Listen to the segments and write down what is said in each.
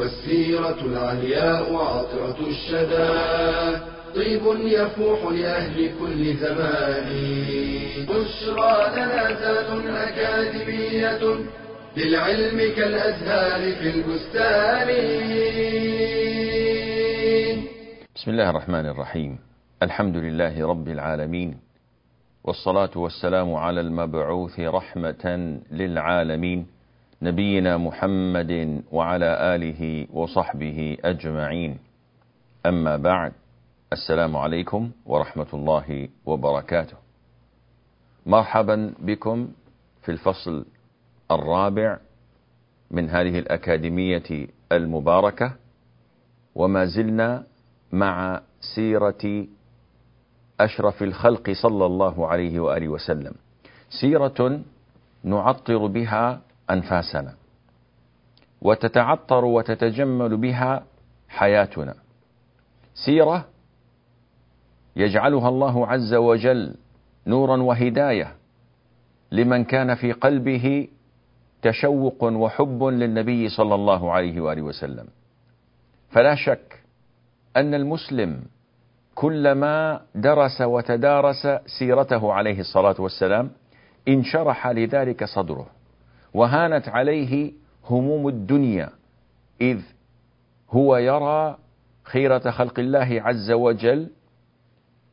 والسيرة العلياء عطرة الشدى. طيب يفوح لأهل كل زمان. بشرى لنا ذات أكاديمية للعلم كالأزهار في البستان. بسم الله الرحمن الرحيم. الحمد لله رب العالمين. والصلاة والسلام على المبعوث رحمة للعالمين. نبينا محمد وعلى آله وصحبه أجمعين. أما بعد السلام عليكم ورحمة الله وبركاته. مرحبا بكم في الفصل الرابع من هذه الأكاديمية المباركة وما زلنا مع سيرة أشرف الخلق صلى الله عليه وآله وسلم. سيرة نعطر بها أنفاسنا. وتتعطر وتتجمل بها حياتنا. سيرة يجعلها الله عز وجل نورا وهداية لمن كان في قلبه تشوق وحب للنبي صلى الله عليه وآله وسلم. فلا شك أن المسلم كلما درس وتدارس سيرته عليه الصلاة والسلام انشرح لذلك صدره. وهانت عليه هموم الدنيا إذ هو يرى خيرة خلق الله عز وجل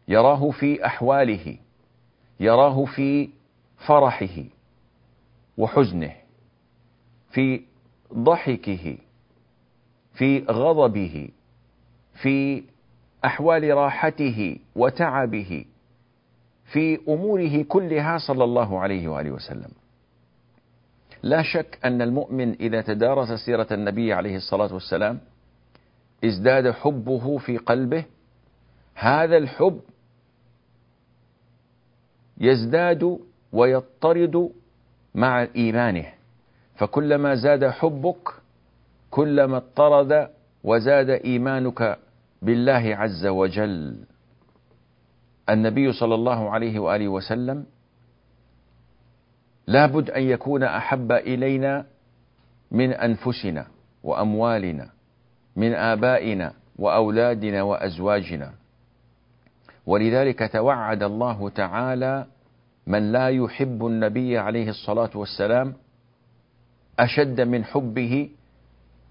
يراه في أحواله يراه في فرحه وحزنه في ضحكه في غضبه في أحوال راحته وتعبه في أموره كلها صلى الله عليه وآله وسلم. لا شك أن المؤمن إذا تدارس سيرة النبي عليه الصلاة والسلام ازداد حبه في قلبه هذا الحب يزداد ويضطرد مع إيمانه. فكلما زاد حبك كلما اضطرد وزاد إيمانك بالله عز وجل. النبي صلى الله عليه وآله وسلم لابد أن يكون أحب إلينا من أنفسنا وأموالنا من آبائنا وأولادنا وأزواجنا. ولذلك توعد الله تعالى من لا يحب النبي عليه الصلاة والسلام أشد من حبه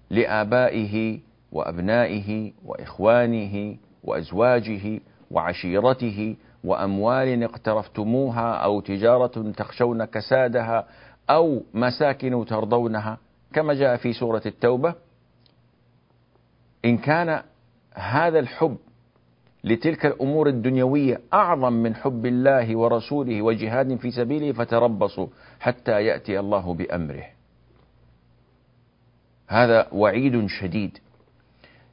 لآبائه وأبنائه وإخوانه وأزواجه وعشيرته وأموال اقترفتموها أو تجارة تخشون كسادها أو مساكن ترضونها كما جاء في سورة التوبة إن كان هذا الحب لتلك الأمور الدنيوية أعظم من حب الله ورسوله وجهاد في سبيله فتربصوا حتى يأتي الله بأمره. هذا وعيد شديد.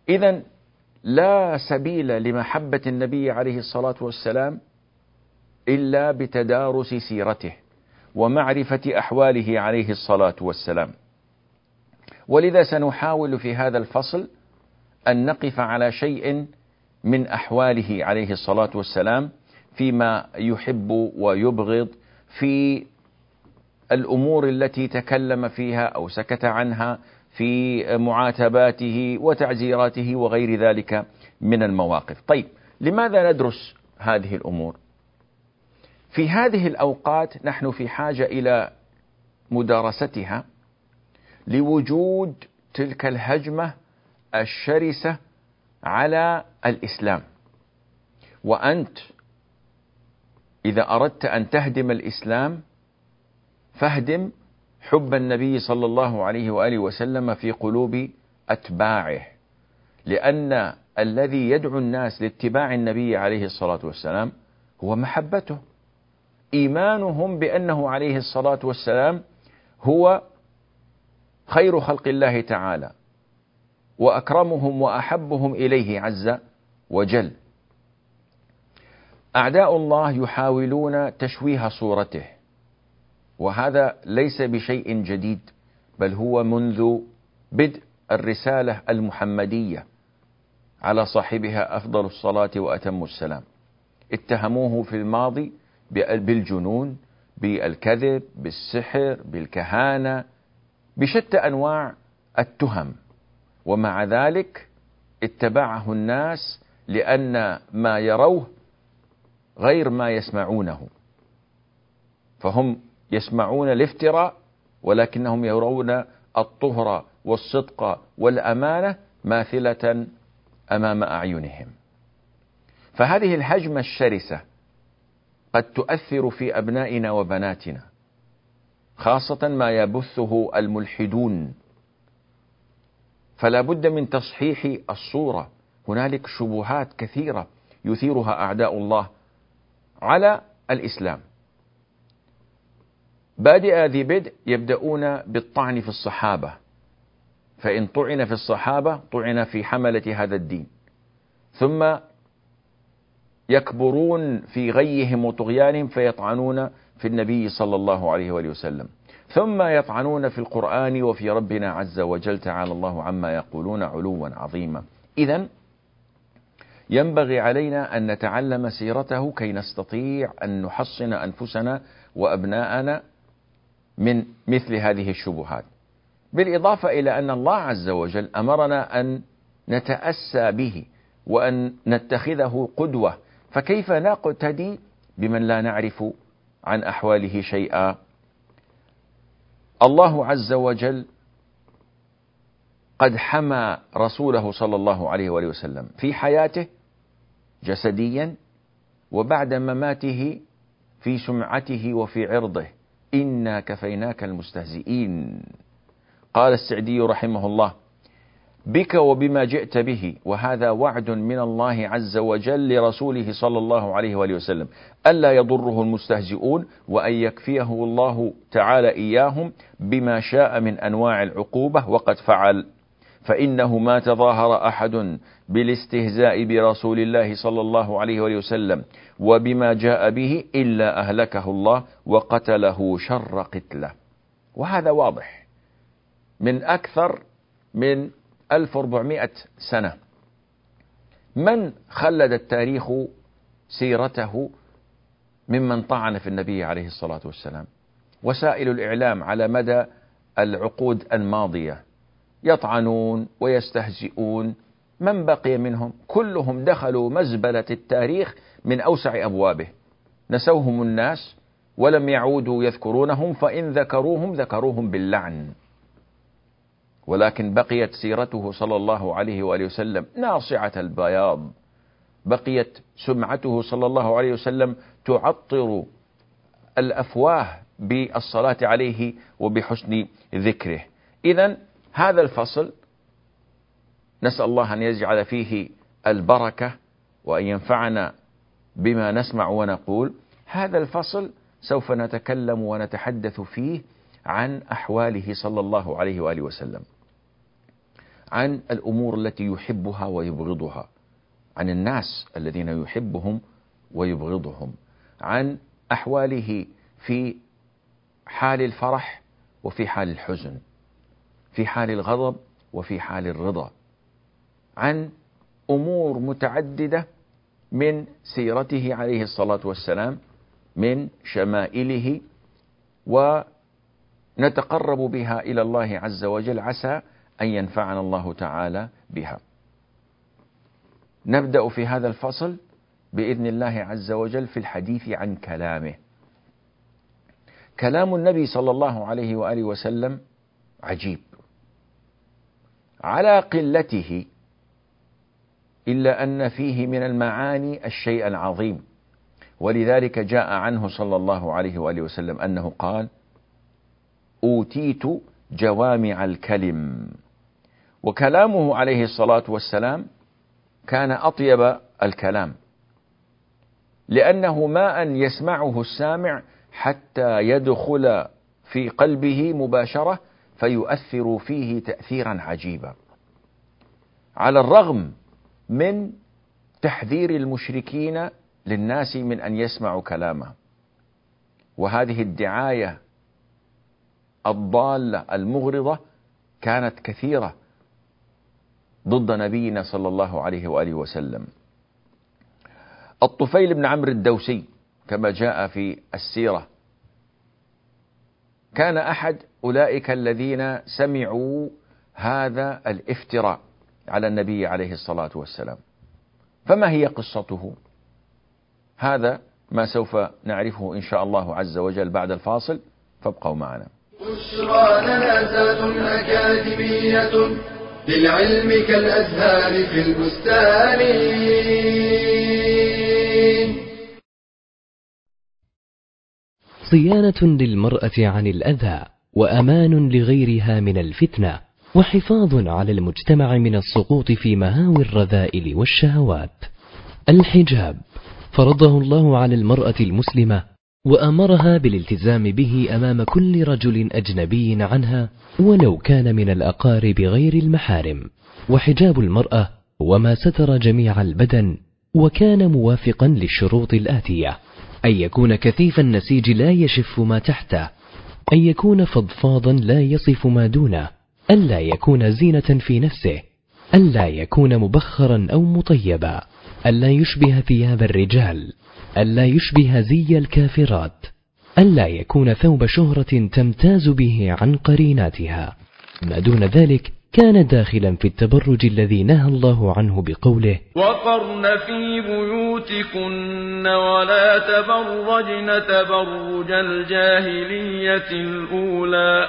إذا لا سبيل لمحبة النبي عليه الصلاة والسلام إلا بتدارس سيرته ومعرفة أحواله عليه الصلاة والسلام. ولذا سنحاول في هذا الفصل أن نقف على شيء من أحواله عليه الصلاة والسلام فيما يحب ويبغض في الأمور التي تكلم فيها أو سكت عنها في معاتباته وتعزيراته وغير ذلك من المواقف. طيب، لماذا ندرس هذه الأمور؟ في هذه الأوقات نحن في حاجة إلى مدارستها لوجود تلك الهجمة الشرسة على الإسلام وأنت إذا أردت أن تهدم الإسلام فاهدم حب النبي صلى الله عليه وآله وسلم في قلوب أتباعه لأن الذي يدعو الناس لاتباع النبي عليه الصلاة والسلام هو محبته. إيمانهم بأنه عليه الصلاة والسلام هو خير خلق الله تعالى وأكرمهم وأحبهم إليه عز وجل. أعداء الله يحاولون تشويه صورته وهذا ليس بشيء جديد بل هو منذ بدء الرسالة المحمدية على صاحبها أفضل الصلاة وأتم السلام. اتهموه في الماضي بالجنون بالكذب بالسحر بالكهانة بشتى أنواع التهم. ومع ذلك اتبعه الناس لأن ما يروه غير ما يسمعونه. فهم يسمعون الافتراء ولكنهم يرون الطهر والصدق والأمانة ماثلة أمام أعينهم. فهذه الهجمة الشرسة قد تؤثر في أبنائنا وبناتنا خاصة ما يبثه الملحدون. فلا بد من تصحيح الصورة. هنالك شبهات كثيرة يثيرها أعداء الله على الإسلام. بادئ ذي بدء يبدأون بالطعن في الصحابة. فإن طعن في الصحابة طعن في حملة هذا الدين. ثم يكبرون في غيهم وطغيانهم فيطعنون في النبي صلى الله عليه وآله وسلم. ثم يطعنون في القرآن وفي ربنا عز وجل تعالى. الله عما يقولون علوا عظيما. إذا ينبغي علينا أن نتعلم سيرته كي نستطيع أن نحصن أنفسنا وأبناءنا من مثل هذه الشبهات. بالإضافة إلى أن الله عز وجل أمرنا أن نتأسى به وأن نتخذه قدوة. فكيف نقتدي بمن لا نعرف عن أحواله شيئا؟ الله عز وجل قد حمى رسوله صلى الله عليه وآله وسلم في حياته جسديا وبعد مماته في سمعته وفي عرضه. إنا كفيناك المستهزئين. قال السعدي رحمه الله بك وبما جئت به وهذا وعد من الله عز وجل لرسوله صلى الله عليه وآله وسلم. ألا يضره المستهزئون وأن يكفيه الله تعالى إياهم بما شاء من أنواع العقوبة وقد فعل. فإنه ما تظاهر أحد بالاستهزاء برسول الله صلى الله عليه وآله وسلم. وبما جاء به إلا أهلكه الله وقتله شر قتله. وهذا واضح. من أكثر من 1400 سنة. من خلد التاريخ سيرته ممن طعن في النبي عليه الصلاة والسلام. وسائل الإعلام على مدى العقود الماضية. يطعنون ويستهزئون من بقي منهم؟ كلهم دخلوا مزبلة التاريخ من أوسع أبوابه. نسوهم الناس ولم يعودوا يذكرونهم فإن ذكروهم ذكروهم باللعن. ولكن بقيت سيرته صلى الله عليه وآله وسلم ناصعة البياض. بقيت سمعته صلى الله عليه وسلم تعطر الأفواه بالصلاة عليه وبحسن ذكره. إذا هذا الفصل نسأل الله أن يجعل فيه البركة وأن ينفعنا بما نسمع ونقول. هذا الفصل سوف نتكلم ونتحدث فيه عن أحواله صلى الله عليه وآله وسلم عن الأمور التي يحبها ويبغضها عن الناس الذين يحبهم ويبغضهم عن أحواله في حال الفرح وفي حال الحزن في حال الغضب وفي حال الرضا. عن أمور متعددة من سيرته عليه الصلاة والسلام من شمائله ونتقرب بها إلى الله عز وجل عسى أن ينفعنا الله تعالى بها. نبدأ في هذا الفصل بإذن الله عز وجل في الحديث عن كلامه. كلام النبي صلى الله عليه وآله وسلم عجيب. على قلته إلا أن فيه من المعاني الشيء العظيم. ولذلك جاء عنه صلى الله عليه وآله وسلم أنه قال أوتيت جوامع الكلم. وكلامه عليه الصلاة والسلام كان أطيب الكلام لأنه ما أن يسمعه السامع حتى يدخل في قلبه مباشرة فيؤثر فيه تأثيرا عجيبا. على الرغم من تحذير المشركين للناس من أن يسمعوا كلامه. وهذه الدعاية الضالة المغرضة كانت كثيرة ضد نبينا صلى الله عليه وآله وسلم. الطفيل بن عمرو الدوسي كما جاء في السيرة كان أحد أولئك الذين سمعوا هذا الافتراء. على النبي عليه الصلاة والسلام. فما هي قصته؟ هذا ما سوف نعرفه إن شاء الله عز وجل بعد الفاصل. فابقوا معنا. بشرى لنا أكاديمية للعلم كالأزهار في البستان. صيانة للمرأة عن الأذى وأمان لغيرها من الفتنة. وحفاظ على المجتمع من السقوط في مهاوي الرذائل والشهوات. الحجاب. فرضه الله على المرأة المسلمة وأمرها بالالتزام به أمام كل رجل أجنبي عنها ولو كان من الأقارب غير المحارم. وحجاب المرأة وما ستر جميع البدن وكان موافقا للشروط الآتية. أن يكون كثيف النسيج لا يشف ما تحته. أن يكون فضفاضا لا يصف ما دونه. ألا يكون زينة في نفسه ألا يكون مبخرا أو مطيبا ألا يشبه ثياب الرجال ألا يشبه زي الكافرات ألا يكون ثوب شهرة تمتاز به عن قريناتها. ما دون ذلك كان داخلا في التبرج الذي نهى الله عنه بقوله وقرن في بيوتكن ولا تبرجن تبرج الجاهلية الأولى.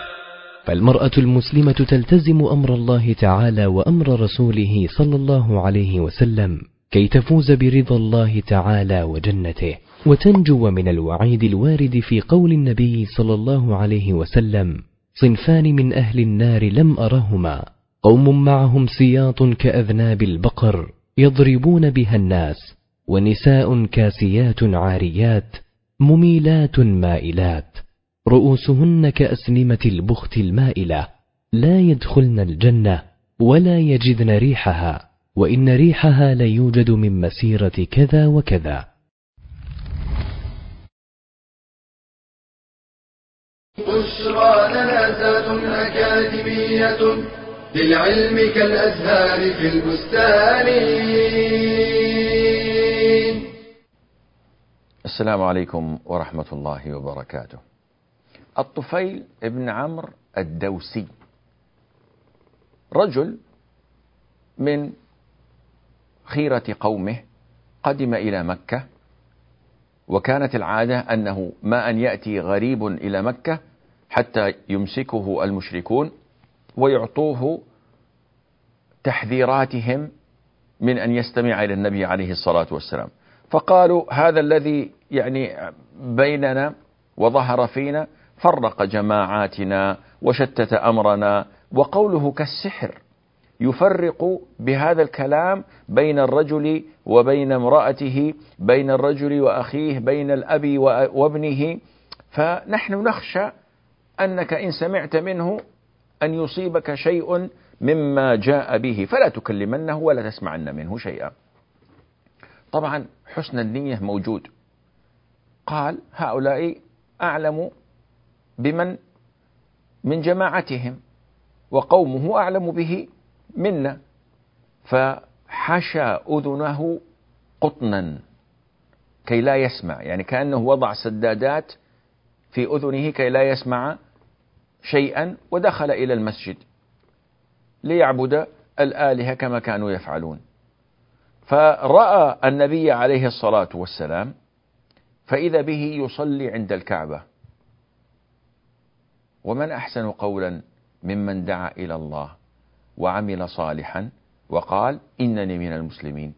فالمرأة المسلمة تلتزم أمر الله تعالى وأمر رسوله صلى الله عليه وسلم كي تفوز برضا الله تعالى وجنته. وتنجو من الوعيد الوارد في قول النبي صلى الله عليه وسلم صنفان من أهل النار لم أرهما قوم معهم سياط كأذناب البقر يضربون بها الناس ونساء كاسيات عاريات مميلات مائلات. رؤوسهن كأسنمة البخت المائلة لا يدخلن الجنة ولا يجدن ريحها وإن ريحها ليوجد من مسيرة كذا وكذا. بشرى لنا أكاديمية للعلم كالأزهار في البستان. السلام عليكم ورحمة الله وبركاته. الطفيل ابن عمرو الدوسي. رجل من خيرة قومه قدم إلى مكة وكانت العادة أنه ما أن يأتي غريب إلى مكة حتى يمسكه المشركون ويعطوه تحذيراتهم من أن يستمع إلى النبي عليه الصلاة والسلام. فقالوا هذا الذي يعني بيننا وظهر فينا فرق جماعاتنا وشتت أمرنا وقوله كالسحر يفرق بهذا الكلام بين الرجل وبين امرأته بين الرجل وأخيه بين الأب وابنه. فنحن نخشى أنك إن سمعت منه أن يصيبك شيء مما جاء به. فلا تكلمنه ولا تسمعن منه شيئا. طبعا حسن النية موجود. قال هؤلاء أعلم بمن؟ من جماعتهم وقومه أعلم به منا. فحشى أذنه قطنا كي لا يسمع يعني كأنه وضع سدادات في أذنه كي لا يسمع شيئا ودخل إلى المسجد ليعبد الآلهة كما كانوا يفعلون. فرأى النبي عليه الصلاة والسلام فإذا به يصلي عند الكعبة. ومن أحسن قولا ممن دعا إلى الله وعمل صالحا وقال إنني من المسلمين.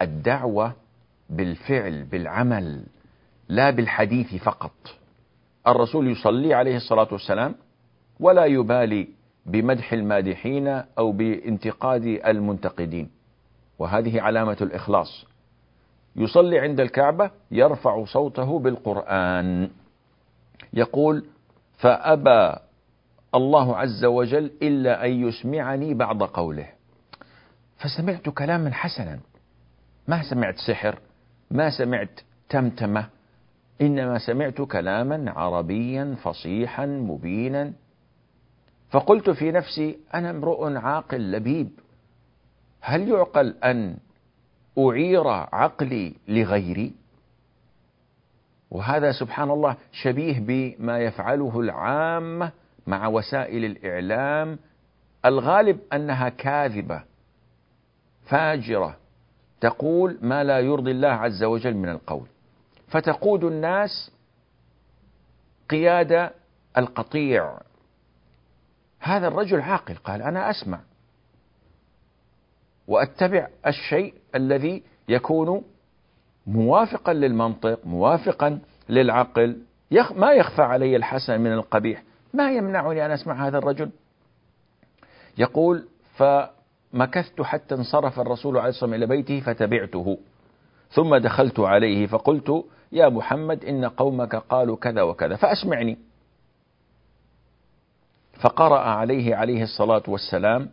الدعوة بالفعل بالعمل لا بالحديث فقط. الرسول يصلي عليه الصلاة والسلام ولا يبالي بمدح المادحين أو بانتقاد المنتقدين. وهذه علامة الإخلاص. يصلي عند الكعبة يرفع صوته بالقرآن. يقول فأبى الله عز وجل إلا أن يسمعني بعض قوله. فسمعت كلاما حسنا. ما سمعت سحر ما سمعت تمتمة إنما سمعت كلاما عربيا فصيحا مبينا. فقلت في نفسي أنا امرؤ عاقل لبيب هل يعقل أن أعير عقلي لغيري؟ وهذا سبحان الله شبيه بما يفعله العامة مع وسائل الإعلام الغالب أنها كاذبة فاجرة تقول ما لا يرضي الله عز وجل من القول. فتقود الناس قيادة القطيع. هذا الرجل عاقل قال أنا أسمع وأتبع الشيء الذي يكون موافقا للمنطق موافقا للعقل يخ ما يخفى علي الحسن من القبيح. ما يمنعني أن أسمع هذا الرجل؟ يقول فمكثت حتى انصرف الرسول عليه الصلاة والسلام إلى بيته فتبعته ثم دخلت عليه فقلت يا محمد إن قومك قالوا كذا وكذا فأسمعني. فقرأ عليه عليه الصلاة والسلام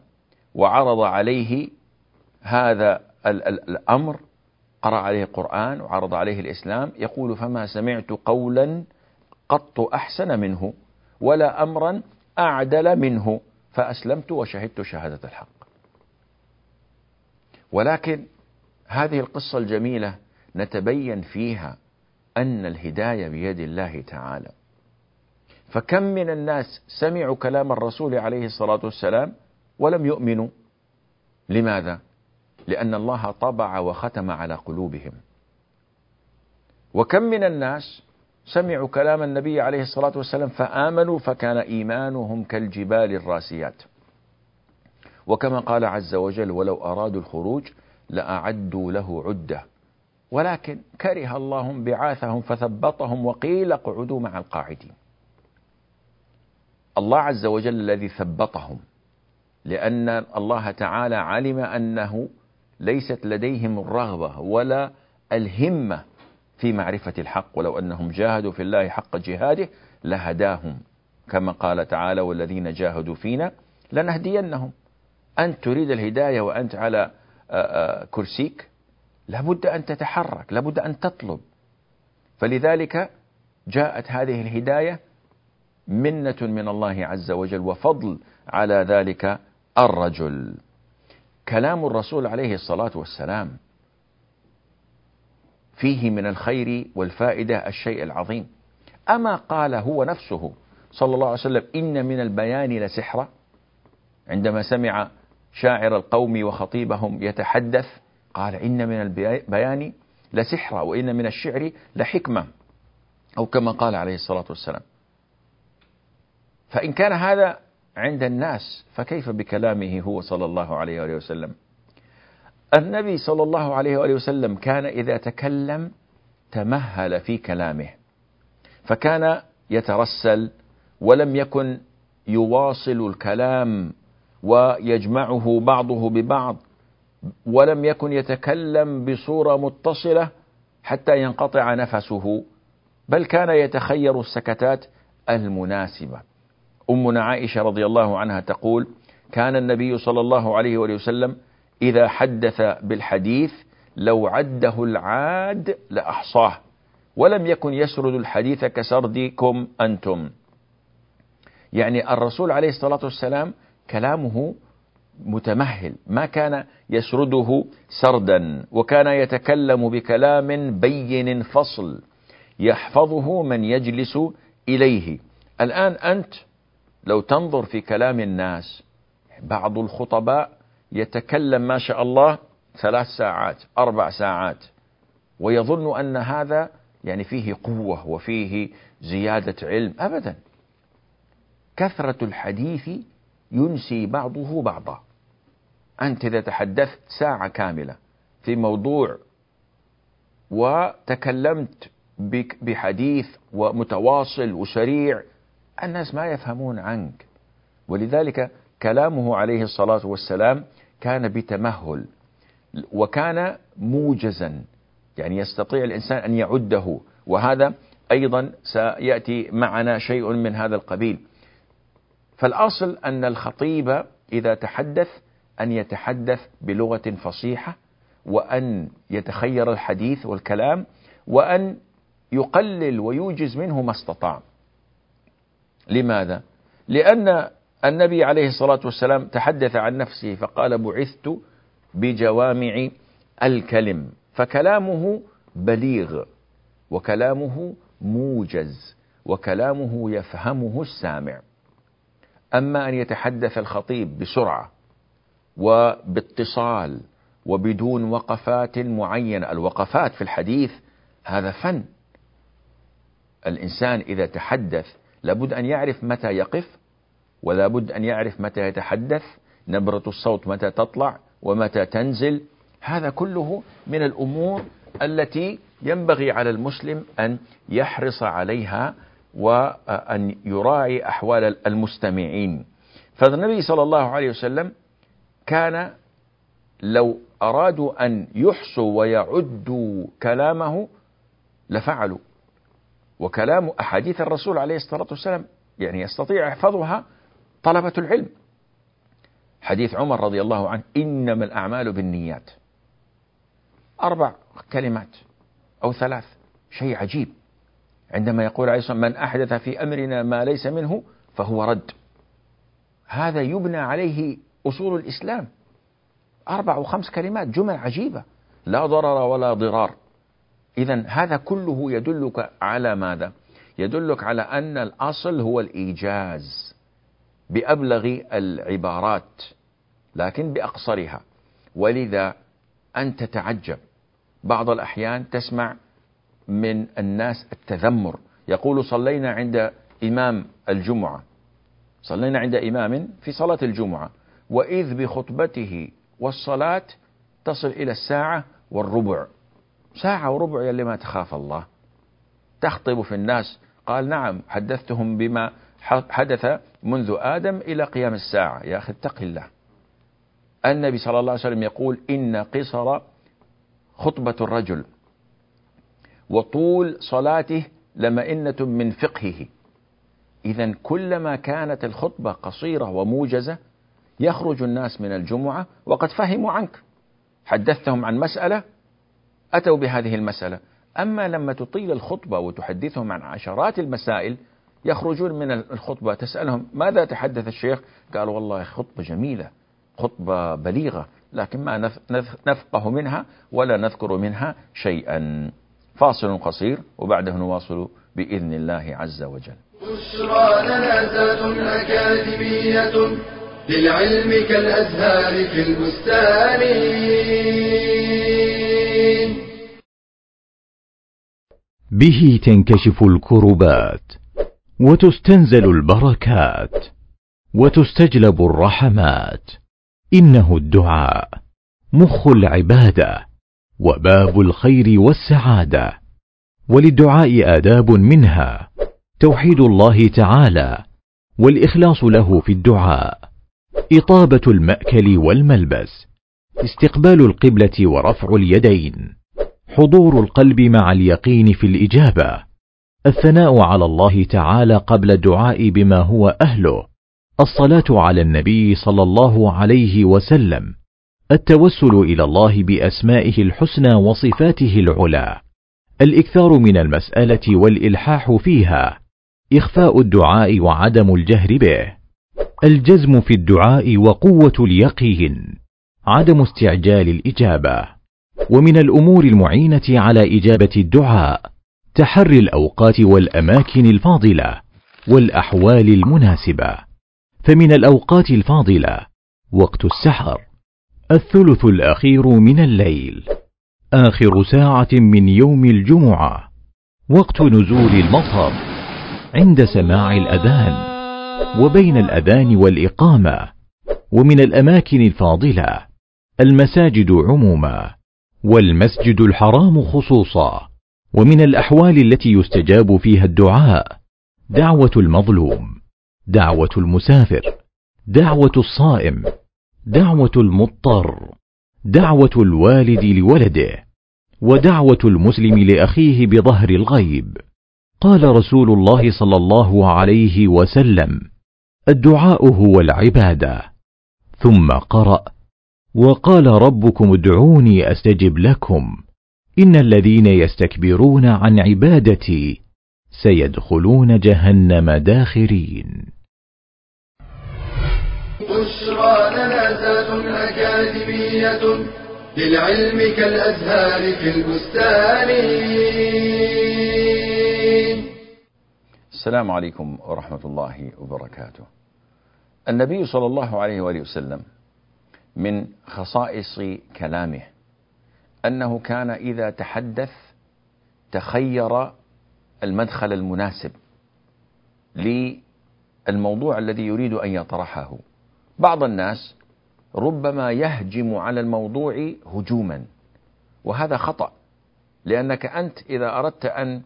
وعرض عليه هذا الأمر قرأ عليه القرآن وعرض عليه الإسلام يقول فما سمعت قولا قط أحسن منه ولا أمرا أعدل منه فأسلمت وشهدت شهادة الحق. ولكن هذه القصة الجميلة نتبين فيها أن الهداية بيد الله تعالى. فكم من الناس سمعوا كلام الرسول عليه الصلاة والسلام ولم يؤمنوا؟ لماذا؟ لأن الله طبع وختم على قلوبهم. وكم من الناس سمعوا كلام النبي عليه الصلاة والسلام فآمنوا فكان إيمانهم كالجبال الراسيات. وكما قال عز وجل ولو أرادوا الخروج لأعدوا له عدة ولكن كره الله بعاثهم فثبطهم وقيل اقعدوا مع القاعدين الله عز وجل الذي ثبطهم لأن الله تعالى علم أنه ليست لديهم الرغبة ولا الهمة في معرفة الحق. ولو أنهم جاهدوا في الله حق جهاده لهداهم. كما قال تعالى والذين جاهدوا فينا لنهدينهم. أنت تريد الهداية وأنت على كرسيك؟ لابد أن تتحرك لابد أن تطلب. فلذلك جاءت هذه الهداية منة من الله عز وجل وفضل على ذلك الرجل. كلام الرسول عليه الصلاة والسلام فيه من الخير والفائدة الشيء العظيم. أما قال هو نفسه صلى الله عليه وسلم إن من البيان لسحرة عندما سمع شاعر القوم وخطيبهم يتحدث قال إن من البيان لسحرة وإن من الشعر لحكمة أو كما قال عليه الصلاة والسلام. فإن كان هذا عند الناس فكيف بكلامه هو صلى الله عليه وآله وسلم؟ النبي صلى الله عليه وآله وسلم كان إذا تكلم تمهل في كلامه فكان يترسل ولم يكن يواصل الكلام ويجمعه بعضه ببعض ولم يكن يتكلم بصورة متصلة حتى ينقطع نفسه بل كان يتخير السكتات المناسبة. أمنا عائشة رضي الله عنها تقول كان النبي صلى الله عليه وسلم إذا حدث بالحديث لو عده العاد لأحصاه ولم يكن يسرد الحديث كسردكم أنتم. يعني الرسول عليه الصلاة والسلام كلامه متمهل ما كان يسرده سردا وكان يتكلم بكلام بين فصل يحفظه من يجلس إليه. الآن أنت لو تنظر في كلام الناس بعض الخطباء يتكلم ما شاء الله ثلاث ساعات أربع ساعات ويظن أن هذا يعني فيه قوة وفيه زيادة علم. أبدا. كثرة الحديث ينسي بعضه بعضا. أنت إذا تحدثت ساعة كاملة في موضوع وتكلمت بحديث ومتواصل وسريع الناس ما يفهمون عنك. ولذلك كلامه عليه الصلاة والسلام كان بتمهل وكان موجزا يعني يستطيع الإنسان أن يعده. وهذا أيضا سيأتي معنا شيء من هذا القبيل. فالأصل أن الخطيب إذا تحدث أن يتحدث بلغة فصيحة وأن يتخير الحديث والكلام وأن يقلل ويوجز منه ما استطاع. لماذا؟ لأن النبي عليه الصلاة والسلام تحدث عن نفسه فقال بعثت بجوامع الكلم فكلامه بليغ وكلامه موجز وكلامه يفهمه السامع أما أن يتحدث الخطيب بسرعة وباتصال وبدون وقفات معينة الوقفات في الحديث هذا فن الإنسان إذا تحدث لابد أن يعرف متى يقف ولا بد أن يعرف متى يتحدث نبرة الصوت متى تطلع ومتى تنزل. هذا كله من الأمور التي ينبغي على المسلم أن يحرص عليها وأن يراعي أحوال المستمعين. فالنبي صلى الله عليه وسلم كان لو أرادوا أن يحصوا ويعدوا كلامه لفعلوا. وكلام أحاديث الرسول عليه الصلاة والسلام يعني يستطيع يحفظها طلبة العلم. حديث عمر رضي الله عنه إنما الأعمال بالنيات. أربع كلمات أو ثلاث شيء عجيب. عندما يقول عليه الصلاة من أحدث في أمرنا ما ليس منه فهو رد. هذا يبنى عليه أصول الإسلام. أربع وخمس كلمات جمل عجيبة. لا ضرر ولا ضرار. إذا هذا كله يدلك على ماذا؟ يدلك على أن الأصل هو الإيجاز بأبلغ العبارات لكن بأقصرها. ولذا أنت تتعجب بعض الأحيان تسمع من الناس التذمر. يقول صلينا عند إمام الجمعة. صلينا عند إمام في صلاة الجمعة. وإذ بخطبته والصلاة تصل إلى الساعة والربع. ساعة وربع يا اللي ما تخاف الله. تخطب في الناس. قال نعم حدثتهم بما حدث منذ آدم إلى قيام الساعة. يا أخي اتق الله. النبي صلى الله عليه وسلم يقول إن قصر خطبة الرجل وطول صلاته لمئنة من فقهه. إذا كلما كانت الخطبة قصيرة وموجزة يخرج الناس من الجمعة وقد فهموا عنك. حدثتهم عن مسألة أتوا بهذه المسألة. أما لما تطيل الخطبة وتحدثهم عن عشرات المسائل يخرجون من الخطبة تسألهم ماذا تحدث الشيخ؟ قال والله خطبة جميلة خطبة بليغة لكن ما نفقه منها ولا نذكر منها شيئا. فاصل قصير وبعده نواصل بإذن الله عز وجل. بشرى أكاديمية للعلم كالأزهار في البستان. به تنكشف الكربات وتستنزل البركات وتستجلب الرحمات. إنه الدعاء مخ العبادة وباب الخير والسعادة. وللدعاء آداب منها توحيد الله تعالى والإخلاص له في الدعاء. إطابة المأكل والملبس استقبال القبلة ورفع اليدين. حضور القلب مع اليقين في الإجابة. الثناء على الله تعالى قبل الدعاء بما هو أهله. الصلاة على النبي صلى الله عليه وسلم. التوسل إلى الله بأسمائه الحسنى وصفاته العلى. الإكثار من المسألة والإلحاح فيها. إخفاء الدعاء وعدم الجهر به. الجزم في الدعاء وقوة اليقين. عدم استعجال الإجابة. ومن الأمور المعينة على إجابة الدعاء تحري الأوقات والأماكن الفاضلة والأحوال المناسبة. فمن الأوقات الفاضلة وقت السحر الثلث الأخير من الليل آخر ساعة من يوم الجمعة وقت نزول المطر عند سماع الأذان وبين الأذان والإقامة. ومن الأماكن الفاضلة المساجد عموما. والمسجد الحرام خصوصا. ومن الأحوال التي يستجاب فيها الدعاء دعوة المظلوم دعوة المسافر دعوة الصائم دعوة المضطر دعوة الوالد لولده ودعوة المسلم لأخيه بظهر الغيب. قال رسول الله صلى الله عليه وسلم الدعاء هو العبادة. ثم قرأ وقال ربكم ادعوني أستجب لكم. إن الذين يستكبرون عن عبادتي سيدخلون جهنم داخرين. بشرى لنا أكاديمية للعلم كالأزهار في البستان. السلام عليكم ورحمة الله وبركاته. النبي صلى الله عليه وآله وسلم من خصائص كلامه أنه كان إذا تحدث تخير المدخل المناسب للموضوع الذي يريد أن يطرحه. بعض الناس ربما يهجم على الموضوع هجوما وهذا خطأ لأنك أنت إذا أردت أن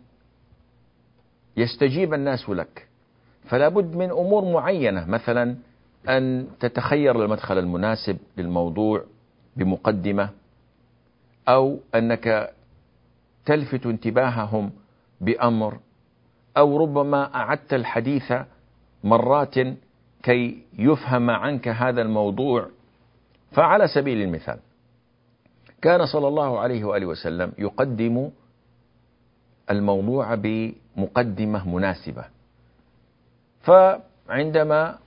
يستجيب الناس لك فلا بد من أمور معينة مثلا أن تتخير المدخل المناسب للموضوع بمقدمة أو أنك تلفت انتباههم بأمر أو ربما أعدت الحديث مرات كي يفهم عنك هذا الموضوع. فعلى سبيل المثال كان صلى الله عليه وآله وسلم يقدم الموضوع بمقدمة مناسبة. فعندما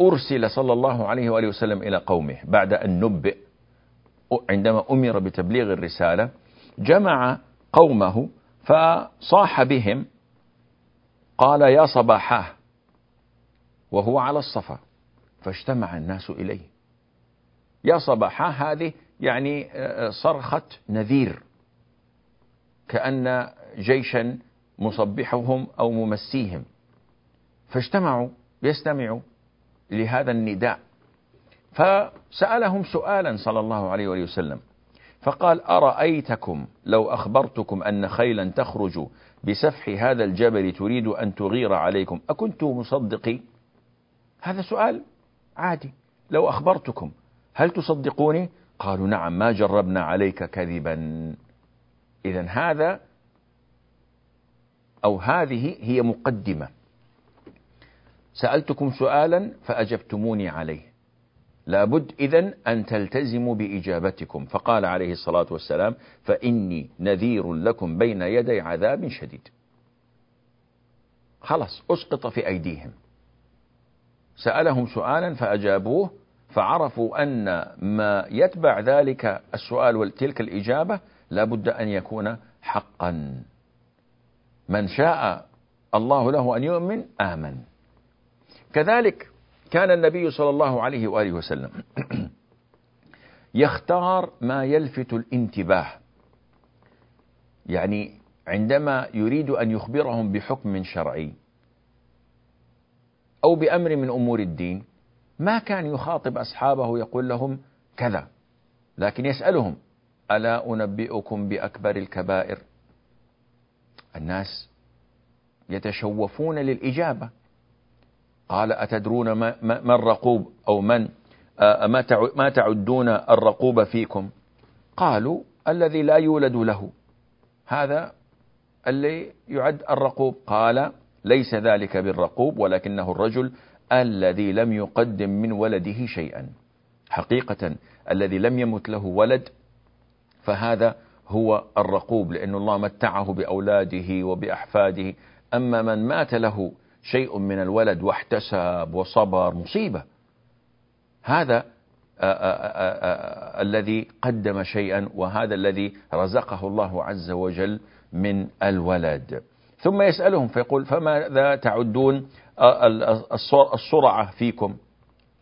أرسل صلى الله عليه وآله وسلم إلى قومه بعد أن نبئ عندما أمر بتبليغ الرسالة جمع قومه فصاح بهم قال يا صباحاه وهو على الصفا فاجتمع الناس إليه. يا صباحا هذه يعني آه، صرخة نذير كأن جيشا مصبحهم أو ممسيهم. فاجتمعوا يستمعوا. لهذا النداء. فسألهم سؤالا صلى الله عليه وسلم. فقال أرأيتكم لو أخبرتكم أن خيلا تخرج بسفح هذا الجبل تريد أن تغير عليكم أكنتم مصدقي؟ هذا سؤال عادي. لو أخبرتكم هل تصدقوني؟ قالوا نعم ما جربنا عليك كذبا. إذا هذا أو هذه هي مقدمة. سألتكم سؤالا فأجبتموني عليه. لابد إذن أن تلتزموا بإجابتكم. فقال عليه الصلاة والسلام فإني نذير لكم بين يدي عذاب شديد. خلاص أسقط في أيديهم. سألهم سؤالا فأجابوه فعرفوا أن ما يتبع ذلك السؤال وتلك الإجابة لابد أن يكون حقا. من شاء الله له أن يؤمن آمن. كذلك كان النبي صلى الله عليه وآله وسلم يختار ما يلفت الانتباه. يعني عندما يريد أن يخبرهم بحكم شرعي أو بأمر من أمور الدين ما كان يخاطب أصحابه يقول لهم كذا لكن يسألهم ألا أنبئكم بأكبر الكبائر؟ الناس يتشوفون للإجابة. قال أتدرون ما الرقوب أو من ما تعدون الرقوب فيكم؟ قالوا الذي لا يولد له. هذا اللي يعد الرقوب. قال ليس ذلك بالرقوب ولكنه الرجل الذي لم يقدم من ولده شيئا. حقيقة الذي لم يمت له ولد فهذا هو الرقوب لأن الله متعه بأولاده وبأحفاده. أما من مات له شيء من الولد واحتسب وصبر مصيبة. هذا آآ آآ آآ الذي قدم شيئا وهذا الذي رزقه الله عز وجل من الولد. ثم يسألهم فيقول فماذا تعدون السرعة فيكم؟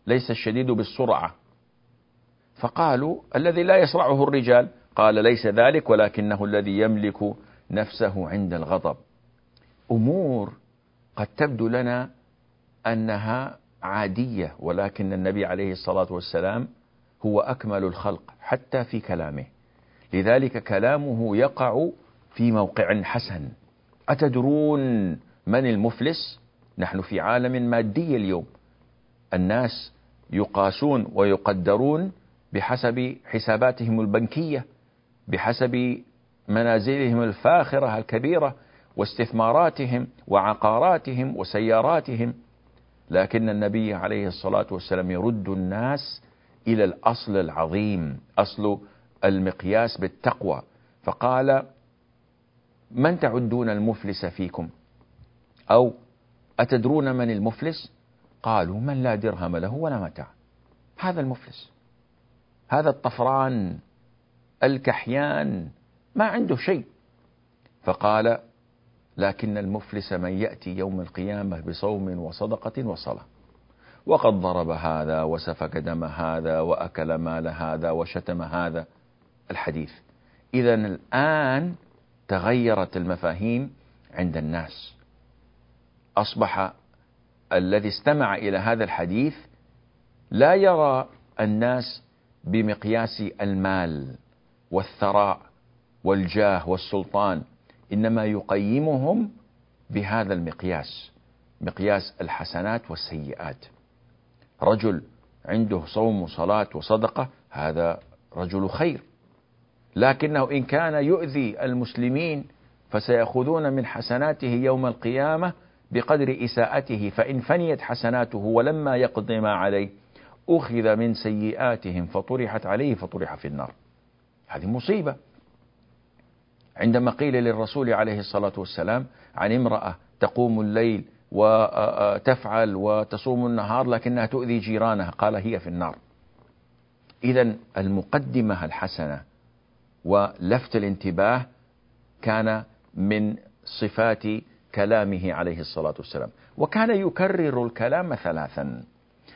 ليس الشديد بالسرعة. فقالوا الذي لا يسرعه الرجال. قال ليس ذلك ولكنه الذي يملك نفسه عند الغضب. أمور قد تبدو لنا أنها عادية ولكن النبي عليه الصلاة والسلام هو أكمل الخلق حتى في كلامه. لذلك كلامه يقع في موقع حسن. أتدرون من المفلس؟ نحن في عالم مادي اليوم. الناس يقاسون ويقدرون بحسب حساباتهم البنكية بحسب منازلهم الفاخرة الكبيرة واستثماراتهم وعقاراتهم وسياراتهم. لكن النبي عليه الصلاة والسلام يرد الناس إلى الأصل العظيم أصل المقياس بالتقوى. فقال من تعدون المفلس فيكم؟ أو أتدرون من المفلس؟ قالوا من لا درهم له ولا متاع. هذا المفلس هذا الطفران الكحيان ما عنده شيء. فقال لكن المفلس من يأتي يوم القيامة بصوم وصدقة وصلاة. وقد ضرب هذا وسفك دم هذا وأكل مال هذا وشتم هذا. الحديث إذا الآن تغيرت المفاهيم عند الناس. أصبح الذي استمع إلى هذا الحديث لا يرى الناس بمقياس المال والثراء والجاه والسلطان. إنما يقيمهم بهذا المقياس مقياس الحسنات والسيئات. رجل عنده صوم وصلاة وصدقة هذا رجل خير. لكنه إن كان يؤذي المسلمين فسيأخذون من حسناته يوم القيامة بقدر إساءته فإن فنيت حسناته ولما يقض ما عليه أخذ من سيئاتهم فطرحت عليه فطرح في النار. هذه مصيبة. عندما قيل للرسول عليه الصلاة والسلام عن امرأة تقوم الليل وتفعل وتصوم النهار لكنها تؤذي جيرانها. قال هي في النار. إذا المقدمة الحسنة ولفت الانتباه كان من صفات كلامه عليه الصلاة والسلام. وكان يكرر الكلام ثلاثا.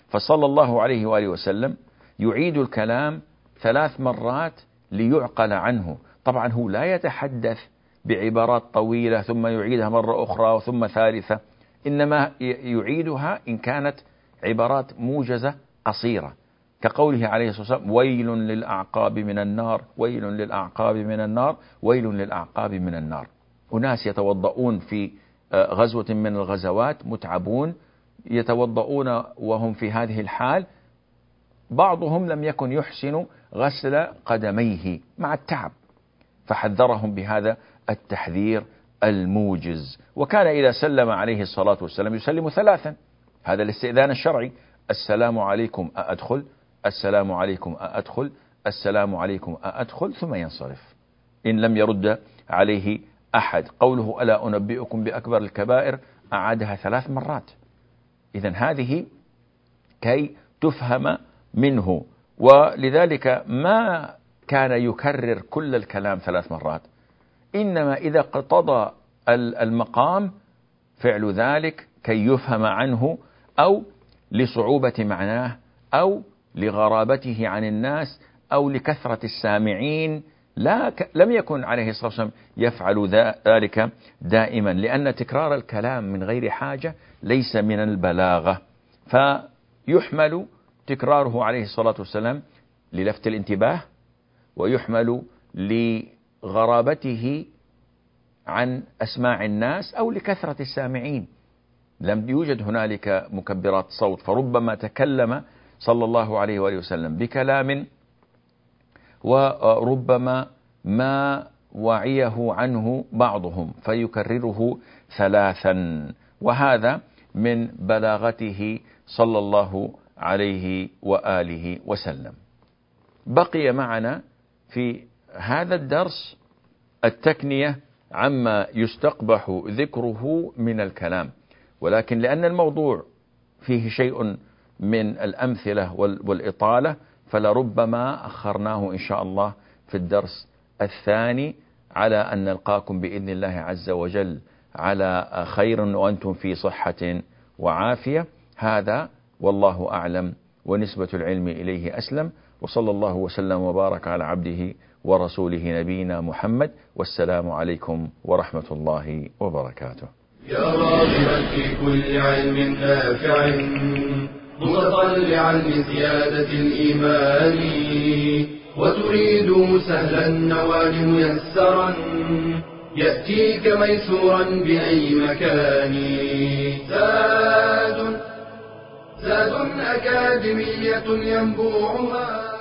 فصلى الله عليه وآله وسلم يعيد الكلام ثلاث مرات ليعقل عنه. طبعا هو لا يتحدث بعبارات طويلة ثم يعيدها مرة أخرى ثم ثالثة إنما يعيدها إن كانت عبارات موجزة قصيرة. كقوله عليه الصلاة والسلام ويل للأعقاب من النار ويل للأعقاب من النار ويل للأعقاب من النار. أناس يتوضؤون في آه، غزوة من الغزوات متعبون يتوضؤون وهم في هذه الحال. بعضهم لم يكن يحسن غسل قدميه مع التعب. فحذرهم بهذا التحذير الموجز. وكان إذا سلم عليه الصلاة والسلام يسلم ثلاثا. هذا الاستئذان الشرعي. السلام عليكم أأدخل السلام عليكم أأدخل السلام عليكم أأدخل ثم ينصرف. إن لم يرد عليه أحد. قوله ألا أنبئكم بأكبر الكبائر أعادها ثلاث مرات. إذا هذه كي تفهم منه. ولذلك ما كان يكرر كل الكلام ثلاث مرات. إنما إذا اقتضى المقام فعل ذلك كي يفهم عنه أو لصعوبة معناه أو لغرابته عن الناس أو لكثرة السامعين. لا ك... لم يكن عليه الصلاة والسلام يفعل ذلك دائما لأن تكرار الكلام من غير حاجة ليس من البلاغة. فيحمل تكراره عليه الصلاة والسلام للفت الانتباه ويحمل لغرابته عن أسماع الناس أو لكثرة السامعين لم يوجد هنالك مكبرات صوت فربما تكلم صلى الله عليه وآله وسلم بكلام وربما ما وعيه عنه بعضهم فيكرره ثلاثا وهذا من بلاغته صلى الله عليه وآله وسلم. بقي معنا في هذا الدرس التكنية عما يستقبح ذكره من الكلام، ولكن لأن الموضوع فيه شيء من الأمثلة والإطالة فلربما أخرناه إن شاء الله في الدرس الثاني على أن نلقاكم بإذن الله عز وجل على خير وأنتم في صحة وعافية. هذا والله أعلم ونسبة العلم إليه أسلم. وصلى الله وسلم وبارك على عبده ورسوله نبينا محمد والسلام عليكم ورحمة الله وبركاته. يا راغبا في كل علم نافع متطلعا لزيادة الإيمان وتريد سهلا النوال ميسرا يأتيك ميسورا بأي مكان زاد زاد أكاديمية ينبوعها.